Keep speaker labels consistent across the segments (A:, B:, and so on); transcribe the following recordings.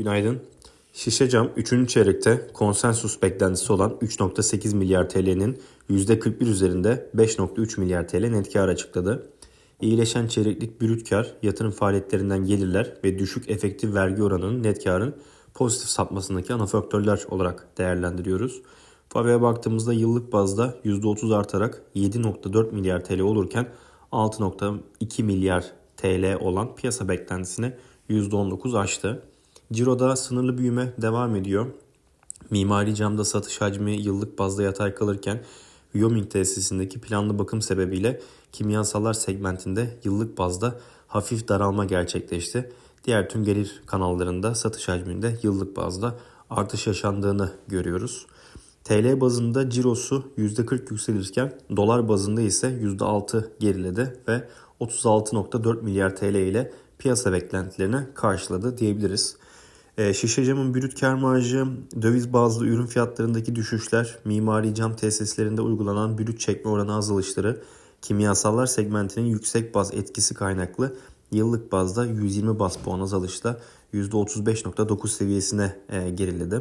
A: Günaydın. Şişe cam 3. çeyrekte konsensus beklentisi olan 3.8 milyar TL'nin %41 üzerinde 5.3 milyar TL net kar açıkladı. İyileşen çeyreklik brüt kar, yatırım faaliyetlerinden gelirler ve düşük efektif vergi oranının net karın pozitif sapmasındaki ana faktörler olarak değerlendiriyoruz. FAV'ye baktığımızda yıllık bazda %30 artarak 7.4 milyar TL olurken 6.2 milyar TL olan piyasa beklentisine %19 aştı. Ciro'da sınırlı büyüme devam ediyor. Mimari camda satış hacmi yıllık bazda yatay kalırken Wyoming tesisindeki planlı bakım sebebiyle kimyasallar segmentinde yıllık bazda hafif daralma gerçekleşti. Diğer tüm gelir kanallarında satış hacminde yıllık bazda artış yaşandığını görüyoruz. TL bazında cirosu %40 yükselirken dolar bazında ise %6 geriledi ve 36.4 milyar TL ile piyasa beklentilerine karşıladı diyebiliriz. E, şişe camın brüt kar marjı, döviz bazlı ürün fiyatlarındaki düşüşler, mimari cam tesislerinde uygulanan brüt çekme oranı azalışları, kimyasallar segmentinin yüksek baz etkisi kaynaklı yıllık bazda 120 baz puan azalışla %35.9 seviyesine e, geriledi.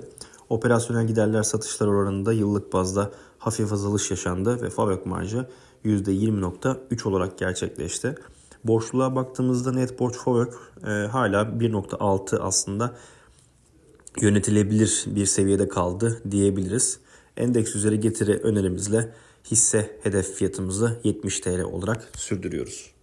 A: Operasyonel giderler satışlar oranında yıllık bazda hafif azalış yaşandı ve fabrik marjı %20.3 olarak gerçekleşti. Borçluluğa baktığımızda net borç FOVÖK e, hala 1.6 aslında yönetilebilir bir seviyede kaldı diyebiliriz. Endeks üzeri getiri önerimizle hisse hedef fiyatımızı 70 TL olarak sürdürüyoruz.